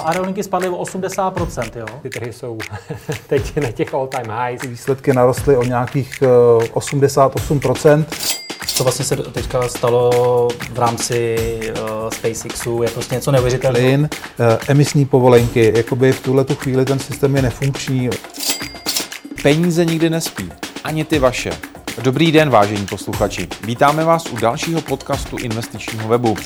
Aerolinky spadly o 80%, jo. Ty trhy jsou teď na těch all time highs. Výsledky narostly o nějakých 88%. Co vlastně se teďka stalo v rámci uh, SpaceXu, je prostě něco neuvěřitelného. Plyn, uh, emisní povolenky, jakoby v tuhle tu chvíli ten systém je nefunkční. Peníze nikdy nespí, ani ty vaše. Dobrý den, vážení posluchači. Vítáme vás u dalšího podcastu investičního webu.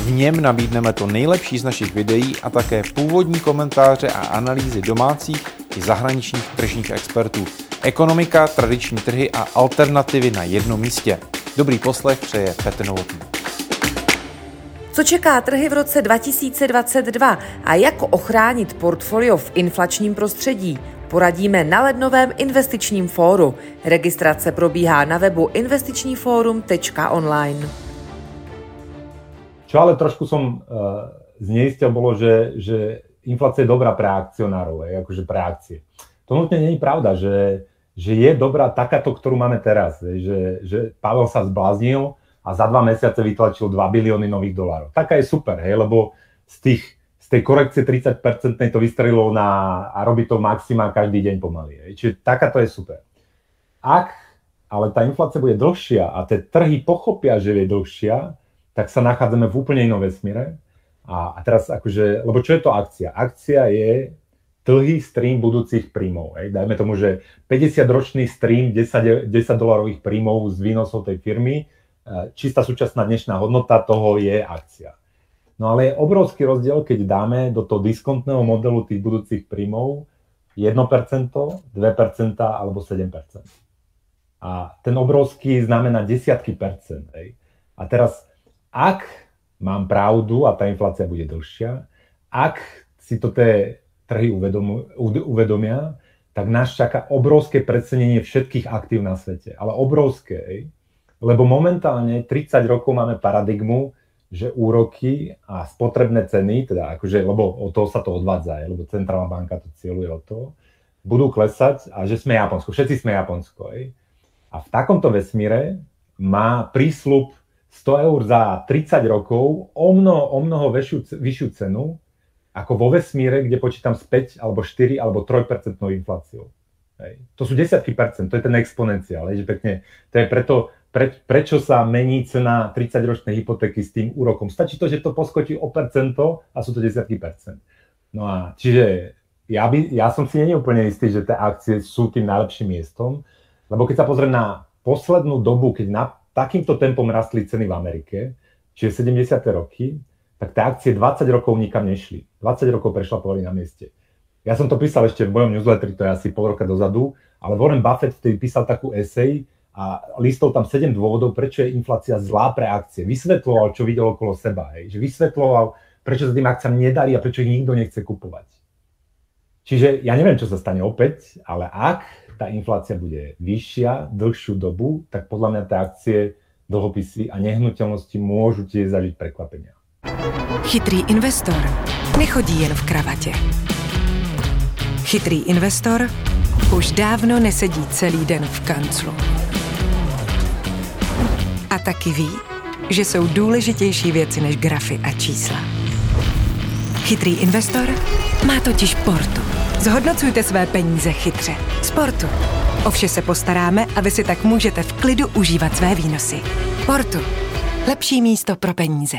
V něm nabídneme to nejlepší z našich videí a také původní komentáře a analýzy domácích i zahraničních tržních expertů. Ekonomika, tradiční trhy a alternativy na jednom místě. Dobrý poslech přeje Petr Novotný. Co čeká trhy v roce 2022 a jak ochránit portfolio v inflačním prostředí? Poradíme na lednovém investičním fóru. Registrace probíhá na webu investičníforum.online. Čo ale trošku som uh, zneistil bolo, že, že inflácia je dobrá pre akcionárov, aj, akože pre akcie. To nutne je pravda, že, že je dobrá takáto, ktorú máme teraz. Že, že Pavel sa zbláznil a za dva mesiace vytlačil 2 bilióny nových dolárov. Taká je super, hej, lebo z, tých, z tej korekcie 30% to vystrelilo na, a robí to maxima každý deň pomaly. Hej. Čiže takáto je super. Ak ale tá inflácia bude dlhšia a tie trhy pochopia, že je dlhšia, tak sa nachádzame v úplne inom vesmíre. A, a teraz akože, lebo čo je to akcia? Akcia je dlhý stream budúcich príjmov. Hej. Dajme tomu, že 50-ročný stream 10, 10 dolarových príjmov z výnosov tej firmy, e, čistá súčasná dnešná hodnota toho je akcia. No ale je obrovský rozdiel, keď dáme do toho diskontného modelu tých budúcich príjmov 1%, 2% alebo 7%. A ten obrovský znamená desiatky percent. Hej. A teraz ak mám pravdu a tá inflácia bude dlhšia, ak si to tie trhy uvedomia, tak nás čaká obrovské precenenie všetkých aktív na svete. Ale obrovské, lebo momentálne 30 rokov máme paradigmu, že úroky a spotrebné ceny, teda akože, lebo od toho sa to odvádza, lebo centrálna banka to cieľuje od toho, budú klesať a že sme Japonsko, všetci sme Japonsko. A v takomto vesmíre má prísľub 100 eur za 30 rokov o mnoho, o mnoho vyššiu, vyššiu cenu ako vo vesmíre, kde počítam s 5 alebo 4 alebo 3% infláciou. Hej. To sú desiatky percent, to je ten exponenciál. Hej, že pekne, to je preto, pre, prečo sa mení cena 30-ročnej hypotéky s tým úrokom. Stačí to, že to poskotí o percento a sú to desiatky percent. No a čiže ja, by, ja som si nie úplne istý, že tie akcie sú tým najlepším miestom, lebo keď sa pozriem na poslednú dobu, keď na, takýmto tempom rastli ceny v Amerike, čiže 70. roky, tak tie akcie 20 rokov nikam nešli. 20 rokov prešlapovali na mieste. Ja som to písal ešte v mojom newsletteri, to je asi pol roka dozadu, ale Warren Buffett vtedy písal takú esej a listol tam 7 dôvodov, prečo je inflácia zlá pre akcie. Vysvetloval, čo videl okolo seba. Hej. Že vysvetloval, prečo sa tým akciám nedarí a prečo ich nikto nechce kupovať. Čiže ja neviem, čo sa stane opäť, ale ak tá inflácia bude vyššia, dlhšiu dobu, tak podľa mňa tie akcie, dlhopisy a nehnuteľnosti môžu tiež zažiť prekvapenia. Chytrý investor nechodí jen v kravatě. Chytrý investor už dávno nesedí celý den v kanclu. A taky ví, že jsou důležitější věci než grafy a čísla. Chytrý investor má totiž portu Zhodnocujte své peníze chytře. Sportu. O vše se postaráme a vy si tak můžete v klidu užívat své výnosy. Portu. Lepší místo pro peníze.